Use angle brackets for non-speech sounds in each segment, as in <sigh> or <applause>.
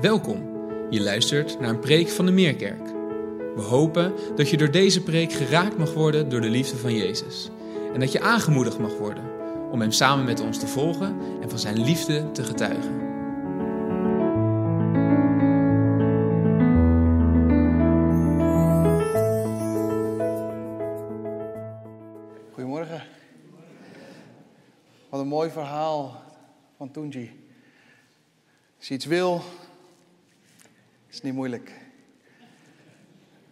Welkom. Je luistert naar een preek van de Meerkerk. We hopen dat je door deze preek geraakt mag worden door de liefde van Jezus. En dat je aangemoedigd mag worden om Hem samen met ons te volgen en van Zijn liefde te getuigen. Goedemorgen. Wat een mooi verhaal van Tunji. Als je iets wil, niet moeilijk.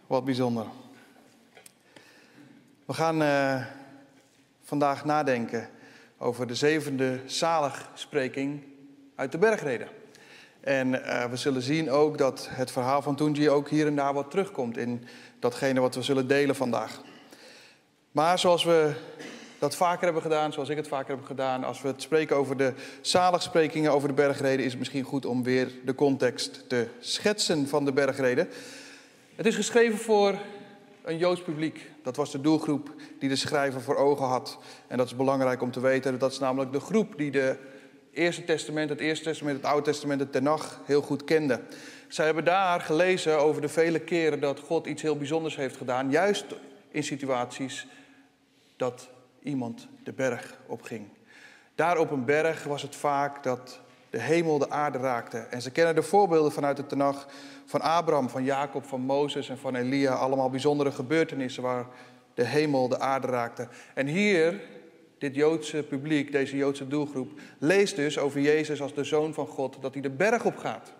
Wat bijzonder. We gaan eh, vandaag nadenken over de zevende zaligspreking uit de bergreden. En eh, we zullen zien ook dat het verhaal van Tunji ook hier en daar wat terugkomt in datgene wat we zullen delen vandaag. Maar zoals we dat vaker hebben gedaan, zoals ik het vaker heb gedaan, als we het spreken over de zaligsprekingen over de bergreden, is het misschien goed om weer de context te schetsen van de bergreden. Het is geschreven voor een Joods publiek. Dat was de doelgroep die de schrijver voor ogen had. En dat is belangrijk om te weten. Dat is namelijk de groep die de Eerste Testament, het Eerste Testament, het Oude Testament, het Tenach heel goed kende. Zij hebben daar gelezen over de vele keren dat God iets heel bijzonders heeft gedaan. Juist in situaties dat iemand de berg opging. Daar op een berg was het vaak dat de hemel de aarde raakte. En ze kennen de voorbeelden vanuit de Tenach van Abraham, van Jacob, van Mozes en van Elia. Allemaal bijzondere gebeurtenissen waar de hemel de aarde raakte. En hier, dit Joodse publiek, deze Joodse doelgroep, leest dus over Jezus als de Zoon van God, dat hij de berg op gaat.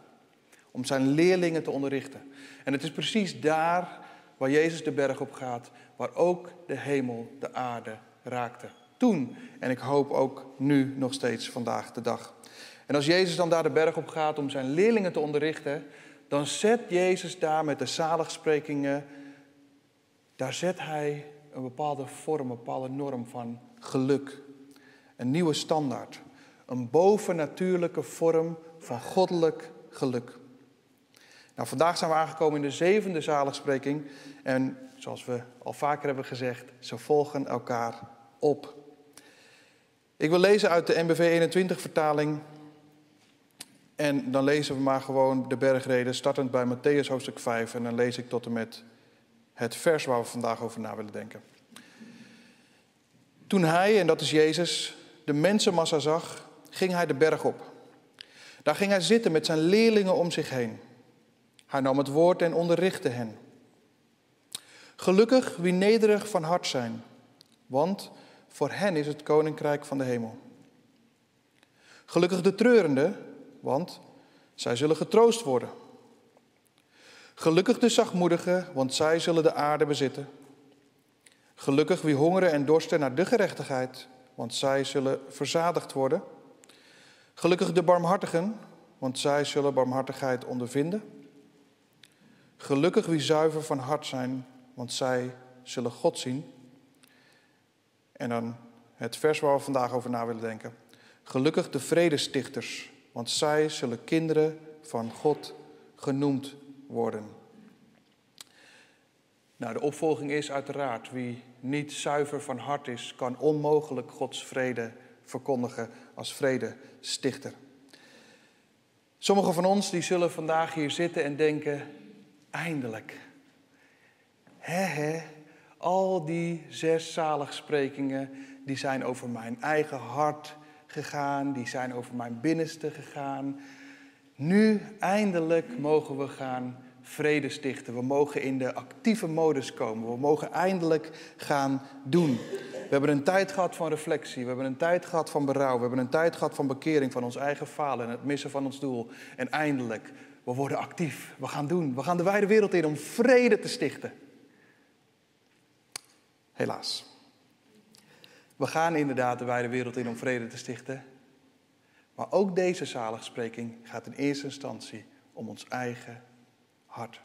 Om zijn leerlingen te onderrichten. En het is precies daar waar Jezus de berg op gaat, waar ook de hemel de aarde raakte. Toen, en ik hoop ook nu nog steeds vandaag de dag. En als Jezus dan daar de berg op gaat om zijn leerlingen te onderrichten, dan zet Jezus daar met de zaligsprekingen, daar zet hij een bepaalde vorm, een bepaalde norm van geluk. Een nieuwe standaard. Een bovennatuurlijke vorm van goddelijk geluk. Nou, vandaag zijn we aangekomen in de zevende zaligspreking. En zoals we al vaker hebben gezegd, ze volgen elkaar op. Ik wil lezen uit de NBV 21 vertaling. En dan lezen we maar gewoon de bergreden, startend bij Matthäus hoofdstuk 5. En dan lees ik tot en met het vers waar we vandaag over na willen denken. Toen hij, en dat is Jezus, de mensenmassa zag, ging hij de berg op. Daar ging hij zitten met zijn leerlingen om zich heen. Hij nam het woord en onderrichtte hen. Gelukkig wie nederig van hart zijn, want voor hen is het koninkrijk van de hemel. Gelukkig de treurende, want zij zullen getroost worden. Gelukkig de zachtmoedigen, want zij zullen de aarde bezitten. Gelukkig wie hongeren en dorsten naar de gerechtigheid, want zij zullen verzadigd worden. Gelukkig de barmhartigen, want zij zullen barmhartigheid ondervinden. Gelukkig wie zuiver van hart zijn, want zij zullen God zien. En dan het vers waar we vandaag over na willen denken. Gelukkig de vredestichters, want zij zullen kinderen van God genoemd worden. Nou, de opvolging is uiteraard, wie niet zuiver van hart is, kan onmogelijk Gods vrede verkondigen als vredestichter. Sommigen van ons die zullen vandaag hier zitten en denken, eindelijk. Hè, hè, al die zes zaligsprekingen, die zijn over mijn eigen hart gegaan, die zijn over mijn binnenste gegaan. Nu eindelijk mogen we gaan vrede stichten. We mogen in de actieve modus komen. We mogen eindelijk gaan doen. We hebben een tijd gehad van reflectie. We hebben een tijd gehad van berouw. We hebben een tijd gehad van bekering van ons eigen falen en het missen van ons doel. En eindelijk, we worden actief. We gaan doen. We gaan de wijde wereld in om vrede te stichten. Helaas. We gaan inderdaad de wijde wereld in om vrede te stichten. Maar ook deze zaligspreking gaat in eerste instantie om ons eigen hart.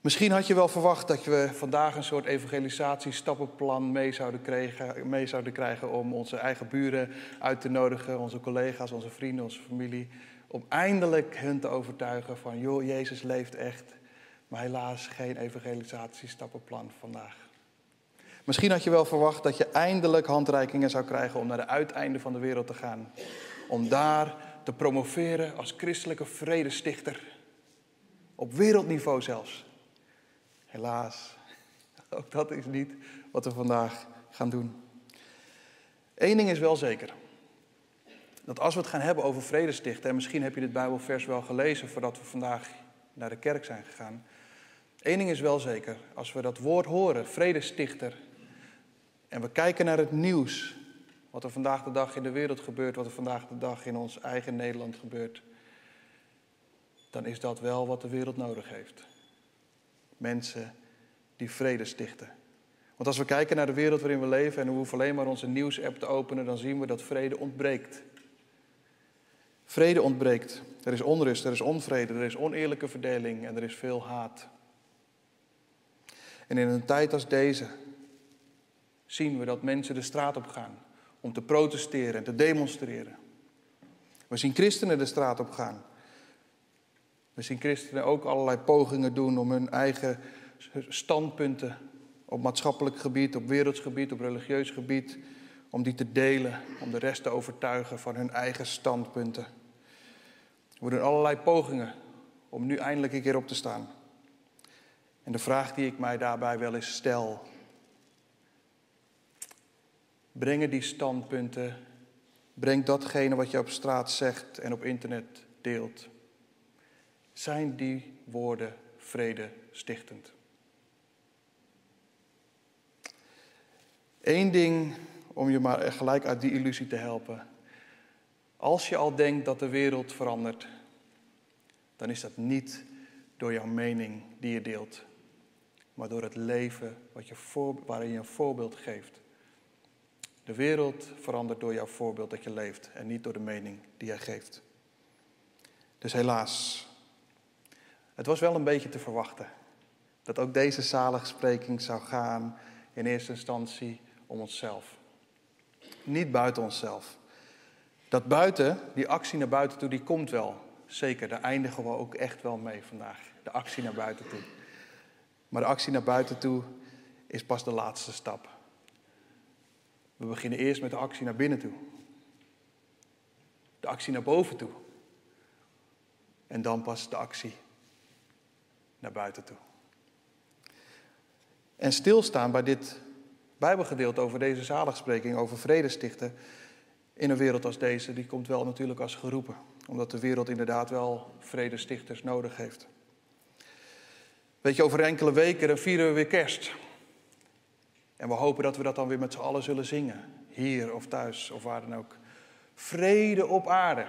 Misschien had je wel verwacht dat we vandaag een soort evangelisatiestappenplan mee zouden, krijgen, mee zouden krijgen om onze eigen buren uit te nodigen, onze collega's, onze vrienden, onze familie. Om eindelijk hun te overtuigen van, joh, Jezus leeft echt. Maar helaas geen evangelisatiestappenplan vandaag. Misschien had je wel verwacht dat je eindelijk handreikingen zou krijgen om naar de uiteinden van de wereld te gaan. Om daar te promoveren als christelijke vredestichter. Op wereldniveau zelfs. Helaas, <laughs> ook dat is niet wat we vandaag gaan doen. Eén ding is wel zeker. Dat als we het gaan hebben over vredestichten, en misschien heb je dit Bijbelvers wel gelezen voordat we vandaag naar de kerk zijn gegaan. Eén ding is wel zeker, als we dat woord horen, vredestichter, en we kijken naar het nieuws, wat er vandaag de dag in de wereld gebeurt, wat er vandaag de dag in ons eigen Nederland gebeurt, dan is dat wel wat de wereld nodig heeft. Mensen die vrede stichten. Want als we kijken naar de wereld waarin we leven en we hoeven alleen maar onze nieuwsapp te openen, dan zien we dat vrede ontbreekt. Vrede ontbreekt. Er is onrust, er is onvrede, er is oneerlijke verdeling en er is veel haat. En in een tijd als deze zien we dat mensen de straat op gaan om te protesteren en te demonstreren. We zien christenen de straat op gaan. We zien christenen ook allerlei pogingen doen om hun eigen standpunten op maatschappelijk gebied, op wereldsgebied, op religieus gebied, om die te delen, om de rest te overtuigen van hun eigen standpunten. We doen allerlei pogingen om nu eindelijk een keer op te staan. En de vraag die ik mij daarbij wel eens stel. Brengen die standpunten, breng datgene wat je op straat zegt en op internet deelt. Zijn die woorden vrede stichtend? Eén ding om je maar gelijk uit die illusie te helpen. Als je al denkt dat de wereld verandert, dan is dat niet door jouw mening die je deelt, maar door het leven wat je waarin je een voorbeeld geeft. De wereld verandert door jouw voorbeeld dat je leeft en niet door de mening die jij geeft. Dus helaas, het was wel een beetje te verwachten dat ook deze zaligspreking zou gaan in eerste instantie om onszelf. Niet buiten onszelf. Dat buiten, die actie naar buiten toe, die komt wel. Zeker, daar eindigen we ook echt wel mee vandaag. De actie naar buiten toe. Maar de actie naar buiten toe is pas de laatste stap. We beginnen eerst met de actie naar binnen toe. De actie naar boven toe. En dan pas de actie naar buiten toe. En stilstaan bij dit Bijbelgedeelte over deze zaligspreking, over vredestichten in een wereld als deze, die komt wel natuurlijk als geroepen. Omdat de wereld inderdaad wel vredestichters nodig heeft. Weet je, over enkele weken dan vieren we weer kerst. En we hopen dat we dat dan weer met z'n allen zullen zingen. Hier of thuis of waar dan ook. Vrede op aarde.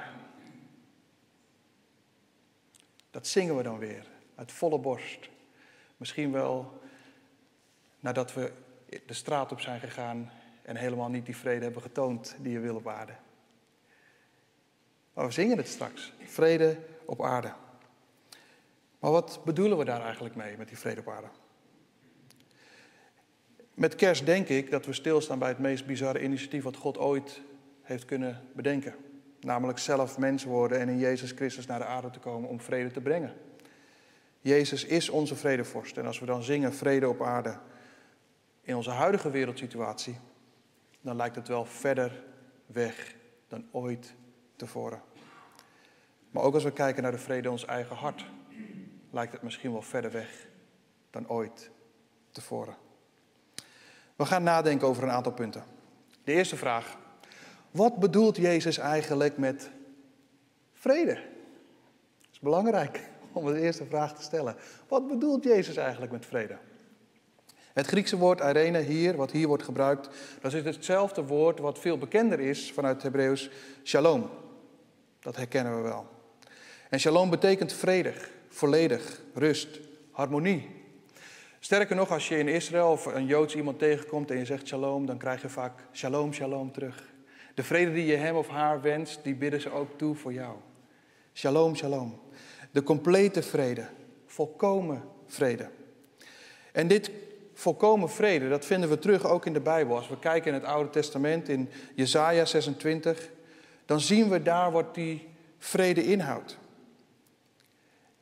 Dat zingen we dan weer uit volle borst. Misschien wel nadat we de straat op zijn gegaan en helemaal niet die vrede hebben getoond die je wil op aarde. Maar we zingen het straks. Vrede op aarde. Maar wat bedoelen we daar eigenlijk mee met die vrede op aarde? Met kerst denk ik dat we stilstaan bij het meest bizarre initiatief wat God ooit heeft kunnen bedenken. Namelijk zelf mens worden en in Jezus Christus naar de aarde te komen om vrede te brengen. Jezus is onze vredevorst. En als we dan zingen vrede op aarde in onze huidige wereldsituatie, dan lijkt het wel verder weg dan ooit tevoren. Maar ook als we kijken naar de vrede in ons eigen hart, lijkt het misschien wel verder weg dan ooit tevoren. We gaan nadenken over een aantal punten. De eerste vraag. Wat bedoelt Jezus eigenlijk met vrede? Dat is belangrijk <laughs> om de eerste vraag te stellen. Wat bedoelt Jezus eigenlijk met vrede? Het Griekse woord arena hier, wat hier wordt gebruikt, dat is hetzelfde woord wat veel bekender is vanuit het Hebreeuws shalom. Dat herkennen we wel. En shalom betekent vredig, volledig, rust, harmonie. Sterker nog, als je in Israël of een Joods iemand tegenkomt en je zegt shalom, dan krijg je vaak shalom, shalom terug. De vrede die je hem of haar wenst, die bidden ze ook toe voor jou. Shalom, shalom. De complete vrede, volkomen vrede. En dit volkomen vrede, dat vinden we terug ook in de Bijbel. Als we kijken in het Oude Testament, in Jesaja 26, dan zien we daar wat die vrede inhoudt.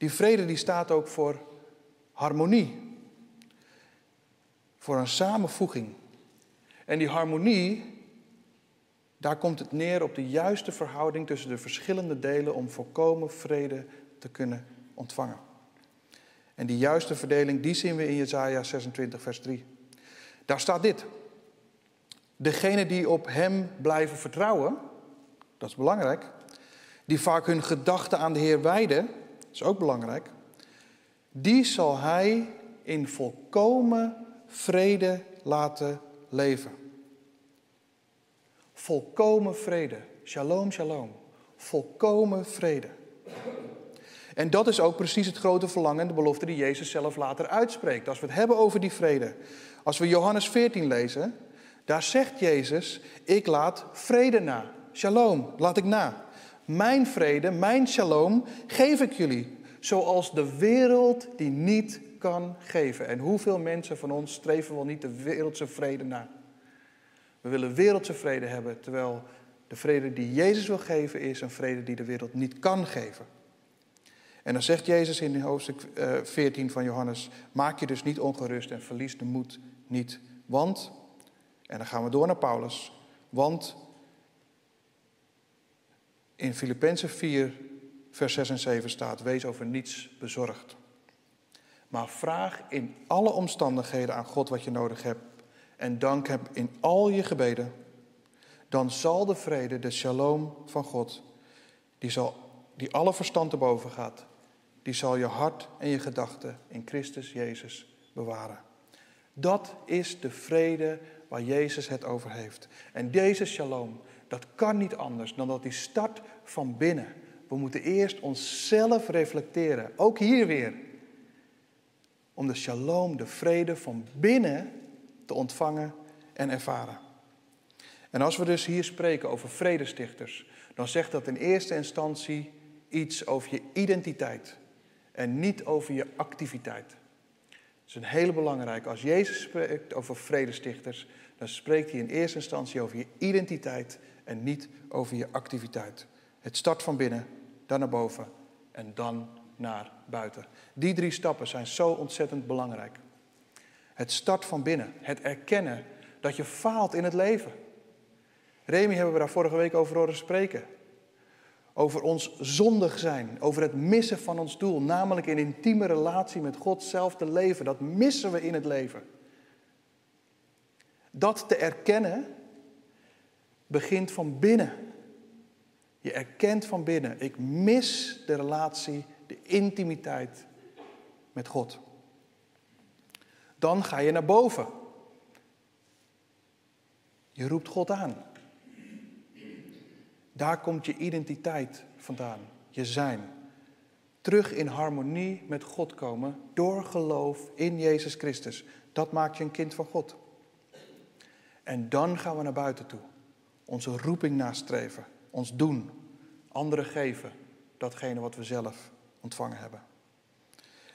Die vrede die staat ook voor harmonie, voor een samenvoeging. En die harmonie, Daar komt het neer op de juiste verhouding tussen de verschillende delen om volkomen vrede te kunnen ontvangen. En die juiste verdeling, die zien we in Jezaja 26, vers 3. Daar staat dit. Degenen die op Hem blijven vertrouwen, dat is belangrijk. Die vaak hun gedachten aan de Heer wijden, is ook belangrijk. Die zal Hij in volkomen vrede laten leven. Volkomen vrede. Shalom, shalom. Volkomen vrede. En dat is ook precies het grote verlangen en de belofte die Jezus zelf later uitspreekt. Als we het hebben over die vrede. Als we Johannes 14 lezen, daar zegt Jezus, ik laat vrede na. Shalom, laat ik na. Mijn vrede, mijn shalom geef ik jullie. Zoals de wereld die niet kan geven. En hoeveel mensen van ons streven wel niet de wereldse vrede na? We willen wereldse vrede hebben, terwijl de vrede die Jezus wil geven is een vrede die de wereld niet kan geven. En dan zegt Jezus in hoofdstuk 14 eh, van Johannes: Maak je dus niet ongerust en verlies de moed niet. Want, en dan gaan we door naar Paulus, want in Filippenzen 4, vers 6 en 7 staat: Wees over niets bezorgd. Maar vraag in alle omstandigheden aan God wat je nodig hebt. En dank hem in al je gebeden. Dan zal de vrede, de shalom van God, die, zal, die alle verstand te boven gaat, die zal je hart en je gedachten in Christus Jezus bewaren. Dat is de vrede waar Jezus het over heeft. En deze shalom, dat kan niet anders dan dat die start van binnen. We moeten eerst onszelf reflecteren, ook hier weer. Om de shalom, de vrede van binnen te ontvangen en ervaren. En als we dus hier spreken over vredestichters, dan zegt dat in eerste instantie iets over je identiteit en niet over je activiteit. Dat is een hele belangrijke. Als Jezus spreekt over vredestichters, dan spreekt hij in eerste instantie over je identiteit en niet over je activiteit. Het start van binnen, dan naar boven en dan naar buiten. Die drie stappen zijn zo ontzettend belangrijk. Het start van binnen, het erkennen dat je faalt in het leven. Remy hebben we daar vorige week over horen spreken. Over ons zondig zijn, over het missen van ons doel, namelijk in intieme relatie met God zelf te leven. Dat missen we in het leven. Dat te erkennen begint van binnen. Je erkent van binnen, ik mis de relatie, de intimiteit met God. Dan ga je naar boven. Je roept God aan. Daar komt je identiteit vandaan, je zijn. Terug in harmonie met God komen door geloof in Jezus Christus. Dat maakt je een kind van God. En dan gaan we naar buiten toe. Onze roeping nastreven, ons doen, anderen geven datgene wat we zelf ontvangen hebben.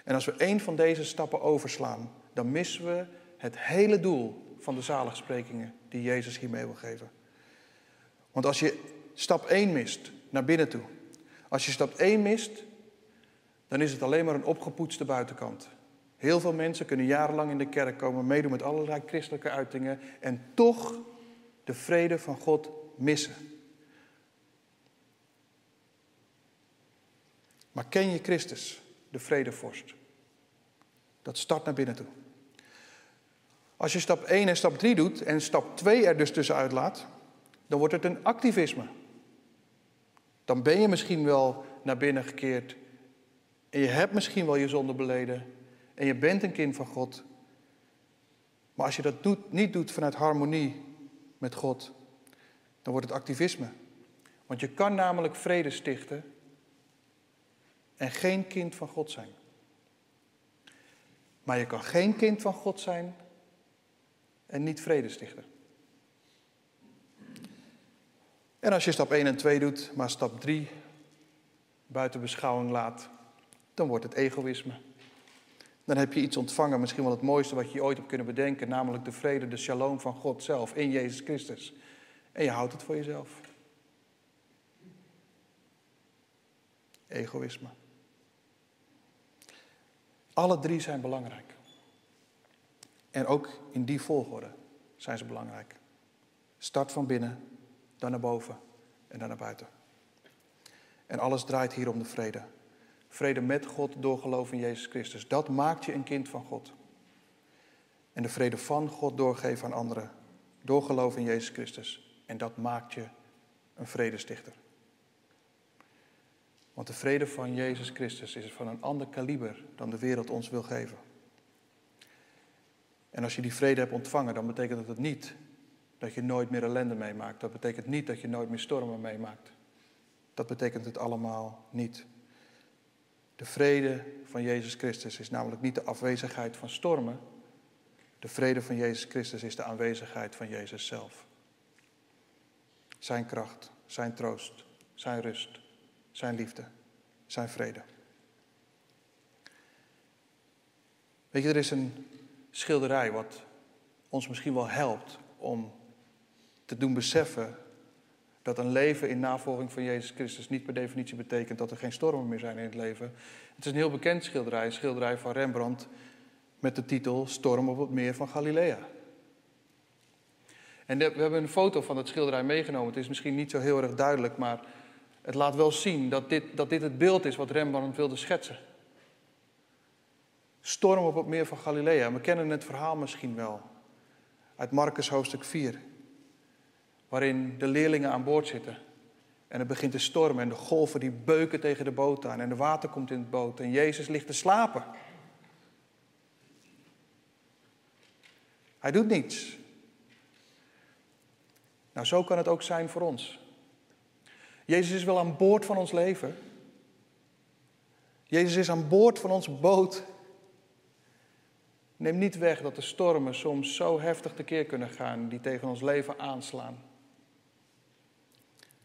En als we een van deze stappen overslaan, dan missen we het hele doel van de zaligsprekingen die Jezus hiermee wil geven. Want als je stap 1 mist, naar binnen toe. Als je stap 1 mist, dan is het alleen maar een opgepoetste buitenkant. Heel veel mensen kunnen jarenlang in de kerk komen, meedoen met allerlei christelijke uitingen en toch de vrede van God missen. Maar ken je Christus, de vredevorst? Dat start naar binnen toe. Als je stap 1 en stap 3 doet en stap 2 er dus tussenuit laat, dan wordt het een activisme. Dan ben je misschien wel naar binnen gekeerd en je hebt misschien wel je zonde beleden en je bent een kind van God. Maar als je dat doet, niet doet vanuit harmonie met God, dan wordt het activisme. Want je kan namelijk vrede stichten en geen kind van God zijn. Maar je kan geen kind van God zijn en niet vrede stichten. En als je stap 1 en 2 doet, maar stap 3 buiten beschouwing laat, dan wordt het egoïsme. Dan heb je iets ontvangen, misschien wel het mooiste wat je ooit hebt kunnen bedenken, namelijk de vrede, de shalom van God zelf in Jezus Christus. En je houdt het voor jezelf. Egoïsme. Alle drie zijn belangrijk. En ook in die volgorde zijn ze belangrijk. Start van binnen, dan naar boven en dan naar buiten. En alles draait hier om de vrede. Vrede met God door geloof in Jezus Christus. Dat maakt je een kind van God. En de vrede van God doorgeven aan anderen. Door geloof in Jezus Christus. En dat maakt je een vredestichter. Want de vrede van Jezus Christus is van een ander kaliber dan de wereld ons wil geven. En als je die vrede hebt ontvangen, dan betekent het niet dat je nooit meer ellende meemaakt. Dat betekent niet dat je nooit meer stormen meemaakt. Dat betekent het allemaal niet. De vrede van Jezus Christus is namelijk niet de afwezigheid van stormen. De vrede van Jezus Christus is de aanwezigheid van Jezus zelf. Zijn kracht, zijn troost, zijn rust, zijn liefde, zijn vrede. Weet je, er is een schilderij wat ons misschien wel helpt om te doen beseffen dat een leven in navolging van Jezus Christus niet per definitie betekent dat er geen stormen meer zijn in het leven. Het is een heel bekend schilderij, een schilderij van Rembrandt met de titel Storm op het meer van Galilea. En we hebben een foto van het schilderij meegenomen. Het is misschien niet zo heel erg duidelijk, maar het laat wel zien dat dit, dat dit het beeld is wat Rembrandt wilde schetsen. Storm op het meer van Galilea. We kennen het verhaal misschien wel uit Marcus hoofdstuk 4 waarin de leerlingen aan boord zitten. En het begint te stormen en de golven die beuken tegen de boot aan en de water komt in de boot en Jezus ligt te slapen. Hij doet niets. Nou, zo kan het ook zijn voor ons. Jezus is wel aan boord van ons leven. Jezus is aan boord van onze boot. Neem niet weg dat de stormen soms zo heftig tekeer kunnen gaan die tegen ons leven aanslaan.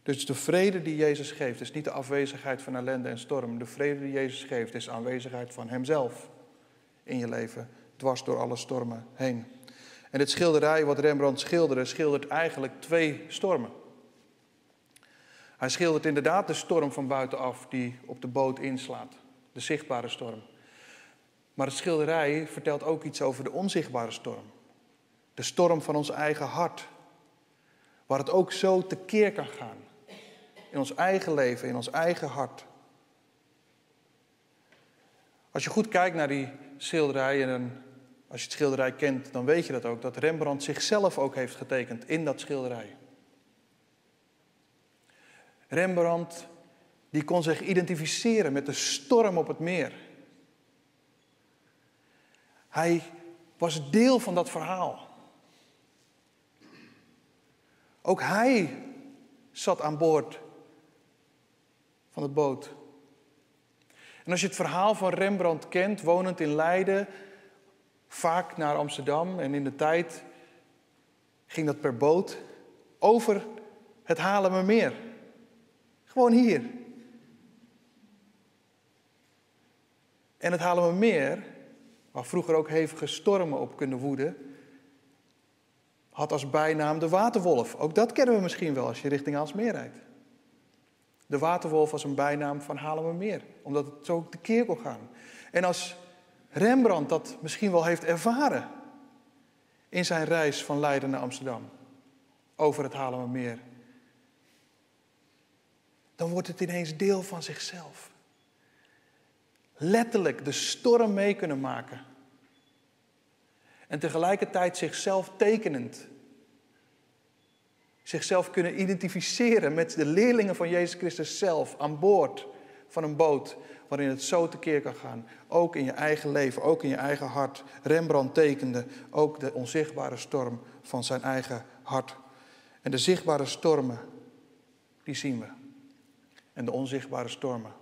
Dus de vrede die Jezus geeft is niet de afwezigheid van ellende en storm. De vrede die Jezus geeft is de aanwezigheid van Hemzelf in je leven, dwars door alle stormen heen. En het schilderij wat Rembrandt schilderde, schildert eigenlijk twee stormen. Hij schildert inderdaad de storm van buitenaf die op de boot inslaat, de zichtbare storm. Maar het schilderij vertelt ook iets over de onzichtbare storm. De storm van ons eigen hart, waar het ook zo tekeer kan gaan in ons eigen leven, in ons eigen hart. Als je goed kijkt naar die schilderij en als je het schilderij kent, dan weet je dat ook, dat Rembrandt zichzelf ook heeft getekend in dat schilderij. Rembrandt, die kon zich identificeren met de storm op het meer. Hij was deel van dat verhaal. Ook hij zat aan boord van de boot. En als je het verhaal van Rembrandt kent, wonend in Leiden, vaak naar Amsterdam en in de tijd ging dat per boot over het Haarlemmermeer. Gewoon hier. En het Haarlemmermeer, waar vroeger ook hevige stormen op kunnen woeden, had als bijnaam de waterwolf. Ook dat kennen we misschien wel als je richting Aalsmeer rijdt. De waterwolf was een bijnaam van Haarlemmermeer, omdat het zo tekeer kon gaan. En als Rembrandt dat misschien wel heeft ervaren in zijn reis van Leiden naar Amsterdam, over het Haarlemmermeer, dan wordt het ineens deel van zichzelf. Letterlijk de storm mee kunnen maken. En tegelijkertijd zichzelf tekenend zichzelf kunnen identificeren met de leerlingen van Jezus Christus zelf aan boord van een boot waarin het zo tekeer kan gaan. Ook in je eigen leven, ook in je eigen hart. Rembrandt tekende ook de onzichtbare storm van zijn eigen hart. En de zichtbare stormen, die zien we. En de onzichtbare stormen,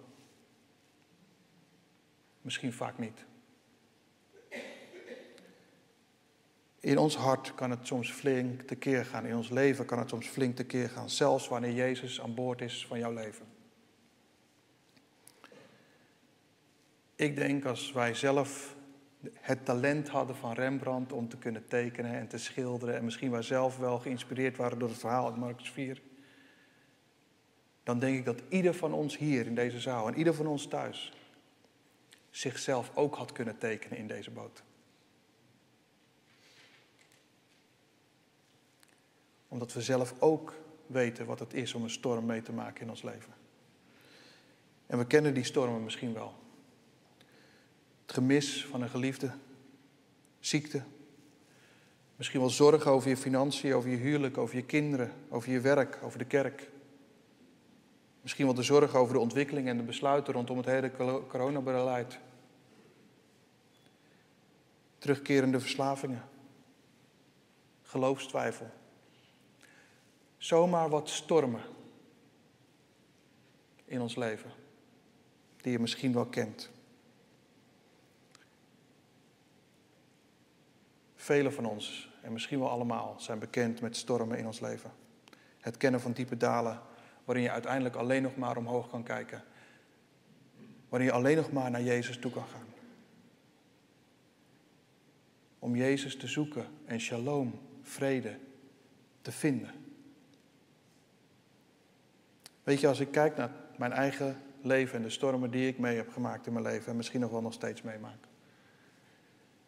misschien vaak niet. In ons hart kan het soms flink tekeer gaan. In ons leven kan het soms flink tekeer gaan. Zelfs wanneer Jezus aan boord is van jouw leven. Ik denk als wij zelf het talent hadden van Rembrandt om te kunnen tekenen en te schilderen. En misschien wij zelf wel geïnspireerd waren door het verhaal uit Marcus 4. Dan denk ik dat ieder van ons hier in deze zaal en ieder van ons thuis zichzelf ook had kunnen tekenen in deze boot. Omdat we zelf ook weten wat het is om een storm mee te maken in ons leven. En we kennen die stormen misschien wel. Het gemis van een geliefde, ziekte, misschien wel zorgen over je financiën, over je huwelijk, over je kinderen, over je werk, over de kerk. Misschien wel de zorg over de ontwikkeling en de besluiten rondom het hele coronabeleid. Terugkerende verslavingen. Geloofstwijfel. Zomaar wat stormen in ons leven, die je misschien wel kent. Velen van ons, en misschien wel allemaal, zijn bekend met stormen in ons leven. Het kennen van diepe dalen, waarin je uiteindelijk alleen nog maar omhoog kan kijken. Waarin je alleen nog maar naar Jezus toe kan gaan. Om Jezus te zoeken en shalom, vrede, te vinden. Weet je, als ik kijk naar mijn eigen leven en de stormen die ik mee heb gemaakt in mijn leven en misschien nog wel nog steeds meemaak,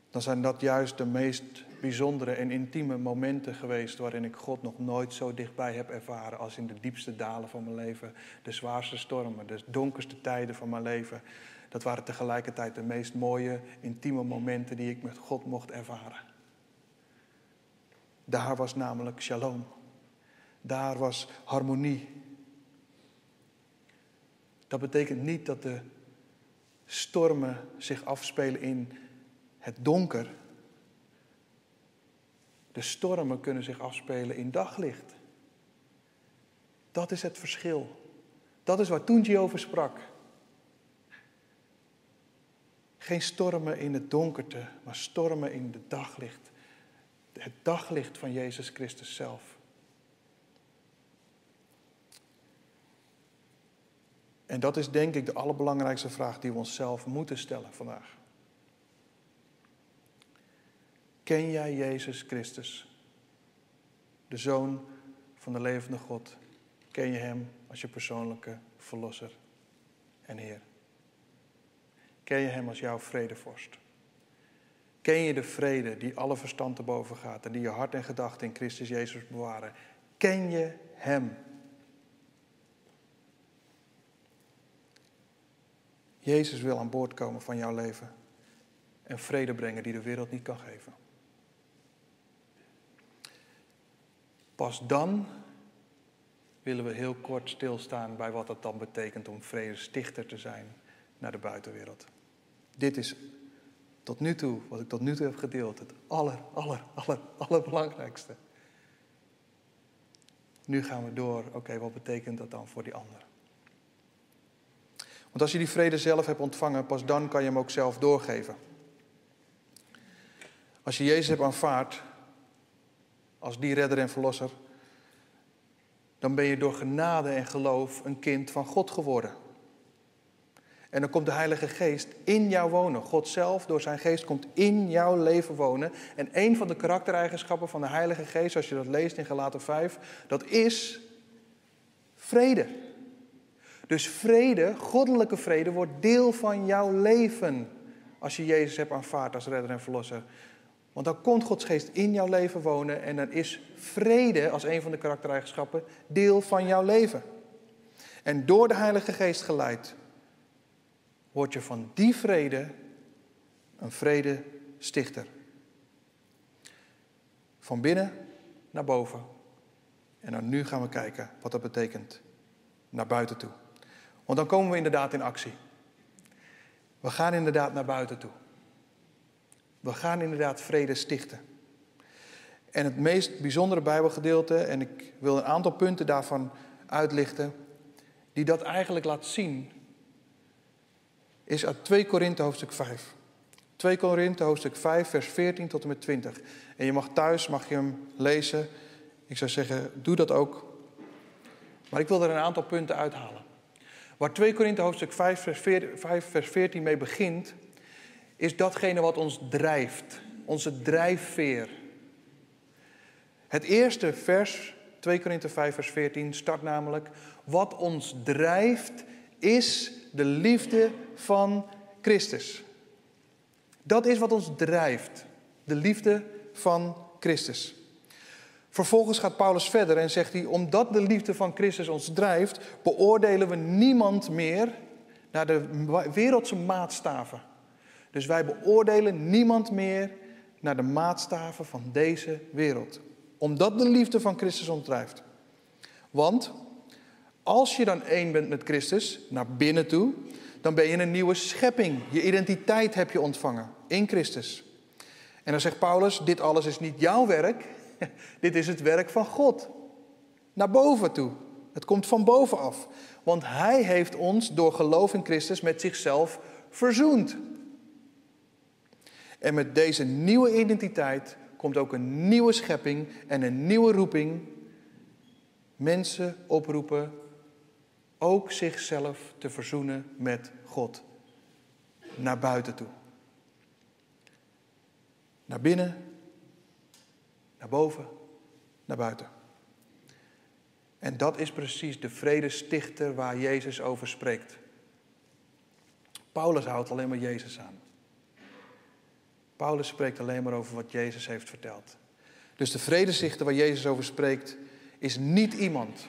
dan zijn dat juist de meest bijzondere en intieme momenten geweest waarin ik God nog nooit zo dichtbij heb ervaren als in de diepste dalen van mijn leven, de zwaarste stormen, de donkerste tijden van mijn leven. Dat waren tegelijkertijd de meest mooie, intieme momenten die ik met God mocht ervaren. Daar was namelijk shalom. Daar was harmonie. Dat betekent niet dat de stormen zich afspelen in het donker. De stormen kunnen zich afspelen in daglicht. Dat is het verschil. Dat is waar Toenji over sprak. Geen stormen in het donkerte, maar stormen in de daglicht. Het daglicht van Jezus Christus zelf. En dat is denk ik de allerbelangrijkste vraag die we onszelf moeten stellen vandaag. Ken jij Jezus Christus, de Zoon van de levende God? Ken je Hem als je persoonlijke Verlosser en Heer? Ken je Hem als jouw vredevorst? Ken je de vrede die alle verstand te boven gaat en die je hart en gedachten in Christus Jezus bewaren? Ken je Hem? Jezus wil aan boord komen van jouw leven en vrede brengen die de wereld niet kan geven. Pas dan willen we heel kort stilstaan bij wat het dan betekent om vredestichter te zijn naar de buitenwereld. Dit is tot nu toe, wat ik tot nu toe heb gedeeld, het aller, aller, aller, allerbelangrijkste. Nu gaan we door, oké, wat betekent dat dan voor die ander? Want als je die vrede zelf hebt ontvangen, pas dan kan je hem ook zelf doorgeven. Als je Jezus hebt aanvaard, als die redder en verlosser, dan ben je door genade en geloof een kind van God geworden. En dan komt de Heilige Geest in jou wonen. God zelf, door zijn geest, komt in jouw leven wonen. En een van de karaktereigenschappen van de Heilige Geest, als je dat leest in Galaten 5, dat is vrede. Dus vrede, goddelijke vrede, wordt deel van jouw leven. Als je Jezus hebt aanvaard als redder en verlosser. Want dan komt Gods geest in jouw leven wonen en dan is vrede als een van de karaktereigenschappen deel van jouw leven. En door de Heilige Geest geleid word je van die vrede een vredestichter. Van binnen naar boven. En dan nu gaan we kijken wat dat betekent naar buiten toe. Want dan komen we inderdaad in actie. We gaan inderdaad naar buiten toe. We gaan inderdaad vrede stichten. En het meest bijzondere Bijbelgedeelte, en ik wil een aantal punten daarvan uitlichten, die dat eigenlijk laat zien, is uit 2 Korinthe hoofdstuk 5. 2 Korinthe hoofdstuk 5, vers 14 tot en met 20. En je mag thuis, mag je hem lezen. Ik zou zeggen, doe dat ook. Maar ik wil er een aantal punten uithalen. Waar 2 Korinthe hoofdstuk 5 vers, 14, 5, vers 14 mee begint, is datgene wat ons drijft. Onze drijfveer. Het eerste vers, 2 Korinthe 5 vers 14, start namelijk... Wat ons drijft is de liefde van Christus. Dat is wat ons drijft. De liefde van Christus. Vervolgens gaat Paulus verder en zegt hij: Omdat de liefde van Christus ons drijft, beoordelen we niemand meer naar de wereldse maatstaven. Dus wij beoordelen niemand meer naar de maatstaven van deze wereld. Omdat de liefde van Christus ons drijft. Want als je dan één bent met Christus, naar binnen toe, dan ben je een nieuwe schepping. Je identiteit heb je ontvangen in Christus. En dan zegt Paulus: Dit alles is niet jouw werk, <laughs> dit is het werk van God. Naar boven toe. Het komt van bovenaf. Want Hij heeft ons door geloof in Christus met zichzelf verzoend. En met deze nieuwe identiteit komt ook een nieuwe schepping en een nieuwe roeping. Mensen oproepen ook zichzelf te verzoenen met God. Naar buiten toe. Naar binnen, naar boven, naar buiten. En dat is precies de vredestichter waar Jezus over spreekt. Paulus houdt alleen maar Jezus aan. Paulus spreekt alleen maar over wat Jezus heeft verteld. Dus de vredestichter waar Jezus over spreekt, is niet iemand.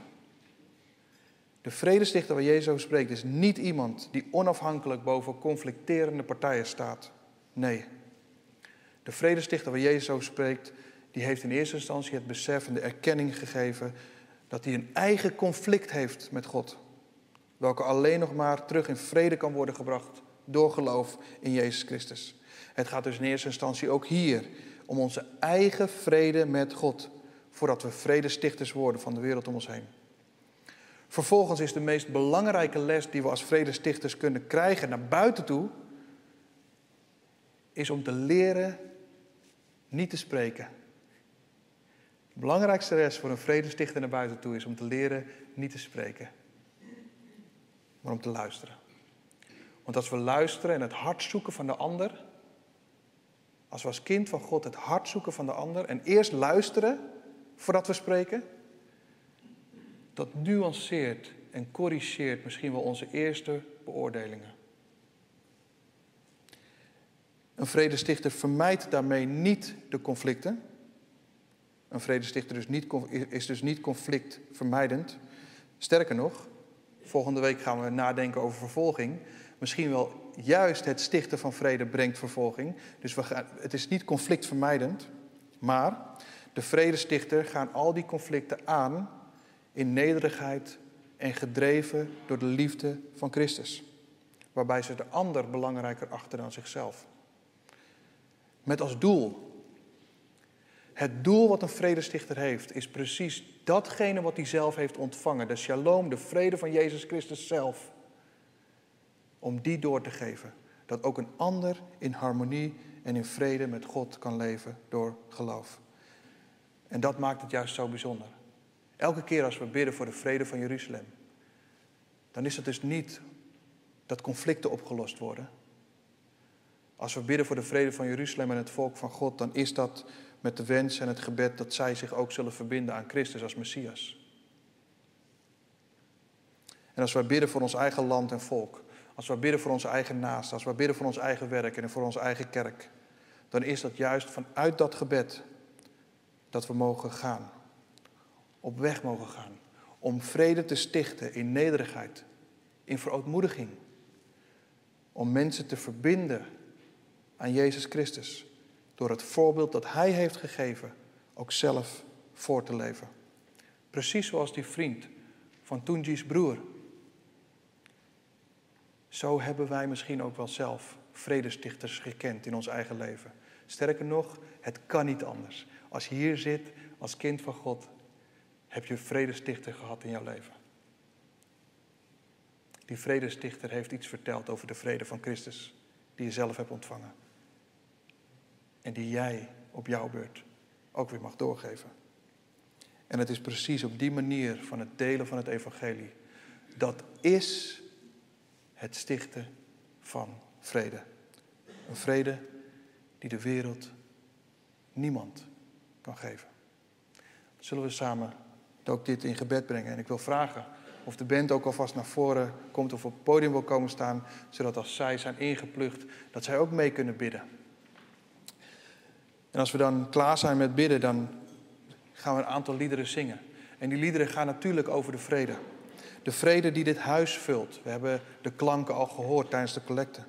De vredestichter waar Jezus over spreekt, is niet iemand die onafhankelijk boven conflicterende partijen staat. Nee. De vredestichter waar Jezus over spreekt, die heeft in eerste instantie het besef en de erkenning gegeven dat hij een eigen conflict heeft met God. Welke alleen nog maar terug in vrede kan worden gebracht door geloof in Jezus Christus. Het gaat dus in eerste instantie ook hier om onze eigen vrede met God, voordat we vredestichters worden van de wereld om ons heen. Vervolgens is de meest belangrijke les die we als vredestichters kunnen krijgen naar buiten toe, is om te leren niet te spreken. De belangrijkste les voor een vredestichter naar buiten toe is om te leren niet te spreken, maar om te luisteren. Want als we luisteren en het hart zoeken van de ander, als we als kind van God het hart zoeken van de ander en eerst luisteren voordat we spreken, dat nuanceert en corrigeert misschien wel onze eerste beoordelingen. Een vredestichter vermijdt daarmee niet de conflicten. Een vredestichter dus niet, is dus niet conflictvermijdend. Sterker nog, volgende week gaan we nadenken over vervolging. Misschien wel juist het stichten van vrede brengt vervolging. Dus we gaan, het is niet conflictvermijdend. Maar de vredestichter gaan al die conflicten aan in nederigheid en gedreven door de liefde van Christus. Waarbij ze de ander belangrijker achten dan zichzelf. Met als doel. Het doel wat een vredestichter heeft, is precies datgene wat hij zelf heeft ontvangen. De shalom, de vrede van Jezus Christus zelf. Om die door te geven. Dat ook een ander in harmonie en in vrede met God kan leven door geloof. En dat maakt het juist zo bijzonder. Elke keer als we bidden voor de vrede van Jeruzalem, dan is het dus niet dat conflicten opgelost worden. Als we bidden voor de vrede van Jeruzalem en het volk van God, dan is dat met de wens en het gebed dat zij zich ook zullen verbinden aan Christus als Messias. En als wij bidden voor ons eigen land en volk, als we bidden voor onze eigen naast, als we bidden voor ons eigen werk en voor onze eigen kerk, dan is dat juist vanuit dat gebed dat we mogen gaan op weg mogen gaan. Om vrede te stichten in nederigheid, in verootmoediging. Om mensen te verbinden aan Jezus Christus. Door het voorbeeld dat Hij heeft gegeven ook zelf voor te leven. Precies zoals die vriend van Tunji's broer. Zo hebben wij misschien ook wel zelf vredestichters gekend in ons eigen leven. Sterker nog, het kan niet anders. Als je hier zit als kind van God, heb je vredestichter gehad in jouw leven. Die vredestichter heeft iets verteld over de vrede van Christus, die je zelf hebt ontvangen. En die jij op jouw beurt ook weer mag doorgeven. En het is precies op die manier van het delen van het evangelie. Dat is het stichten van vrede. Een vrede die de wereld niemand kan geven. Zullen we samen ook dit in gebed brengen. En ik wil vragen of de band ook alvast naar voren komt of op het podium wil komen staan, zodat als zij zijn ingeplucht, dat zij ook mee kunnen bidden. En als we dan klaar zijn met bidden, dan gaan we een aantal liederen zingen. En die liederen gaan natuurlijk over de vrede. De vrede die dit huis vult. We hebben de klanken al gehoord tijdens de collecte.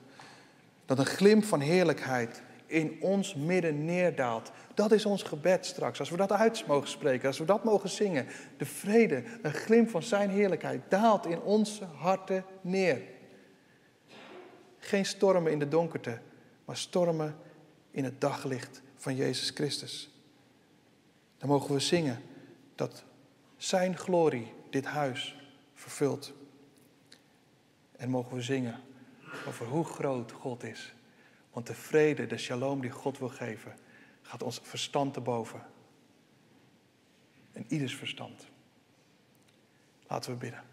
Dat een glimp van heerlijkheid in ons midden neerdaalt. Dat is ons gebed straks. Als we dat uit mogen spreken, als we dat mogen zingen. De vrede, een glimp van zijn heerlijkheid daalt in onze harten neer. Geen stormen in de donkerte, maar stormen in het daglicht van Jezus Christus. Dan mogen we zingen dat Zijn glorie dit huis vervult. En mogen we zingen over hoe groot God is. Want de vrede, de shalom die God wil geven, gaat ons verstand te boven. En ieders verstand. Laten we bidden.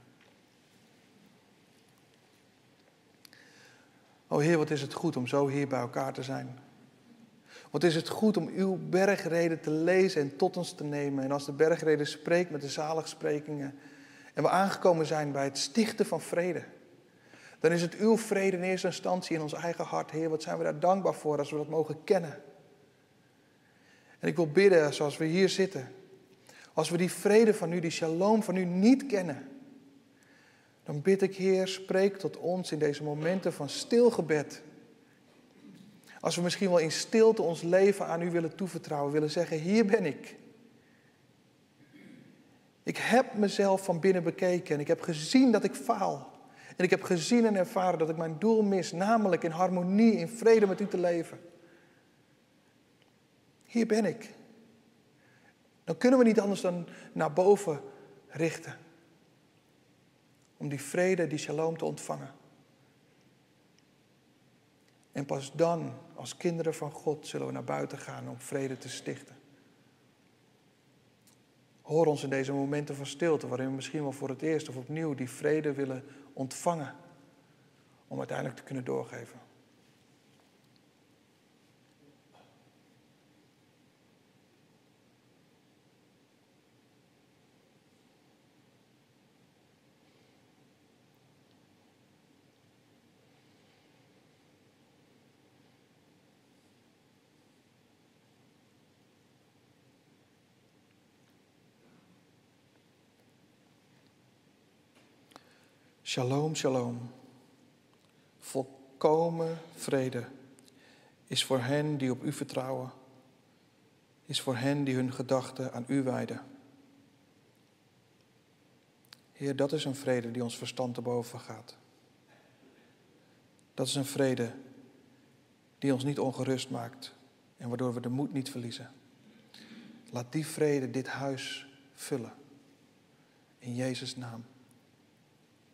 O Heer, wat is het goed om zo hier bij elkaar te zijn. Wat is het goed om uw bergreden te lezen en tot ons te nemen. En als de bergreden spreekt met de zaligsprekingen. En we aangekomen zijn bij het stichten van vrede. Dan is het uw vrede in eerste instantie in ons eigen hart. Heer, wat zijn we daar dankbaar voor als we dat mogen kennen. En ik wil bidden, zoals we hier zitten. Als we die vrede van u, die shalom van u niet kennen. Dan bid ik, Heer, spreek tot ons in deze momenten van stilgebed. Als we misschien wel in stilte ons leven aan u willen toevertrouwen, willen zeggen, hier ben ik. Ik heb mezelf van binnen bekeken en ik heb gezien dat ik faal. En ik heb gezien en ervaren dat ik mijn doel mis, namelijk in harmonie, in vrede met u te leven. Hier ben ik. Dan kunnen we niet anders dan naar boven richten. Om die vrede, die shalom te ontvangen. En pas dan, als kinderen van God, zullen we naar buiten gaan om vrede te stichten. Hoor ons in deze momenten van stilte, waarin we misschien wel voor het eerst of opnieuw die vrede willen ontvangen. Om uiteindelijk te kunnen doorgeven. Shalom, shalom. Volkomen vrede is voor hen die op u vertrouwen, is voor hen die hun gedachten aan u wijden. Heer, dat is een vrede die ons verstand te boven gaat. Dat is een vrede die ons niet ongerust maakt en waardoor we de moed niet verliezen. Laat die vrede dit huis vullen. In Jezus' naam.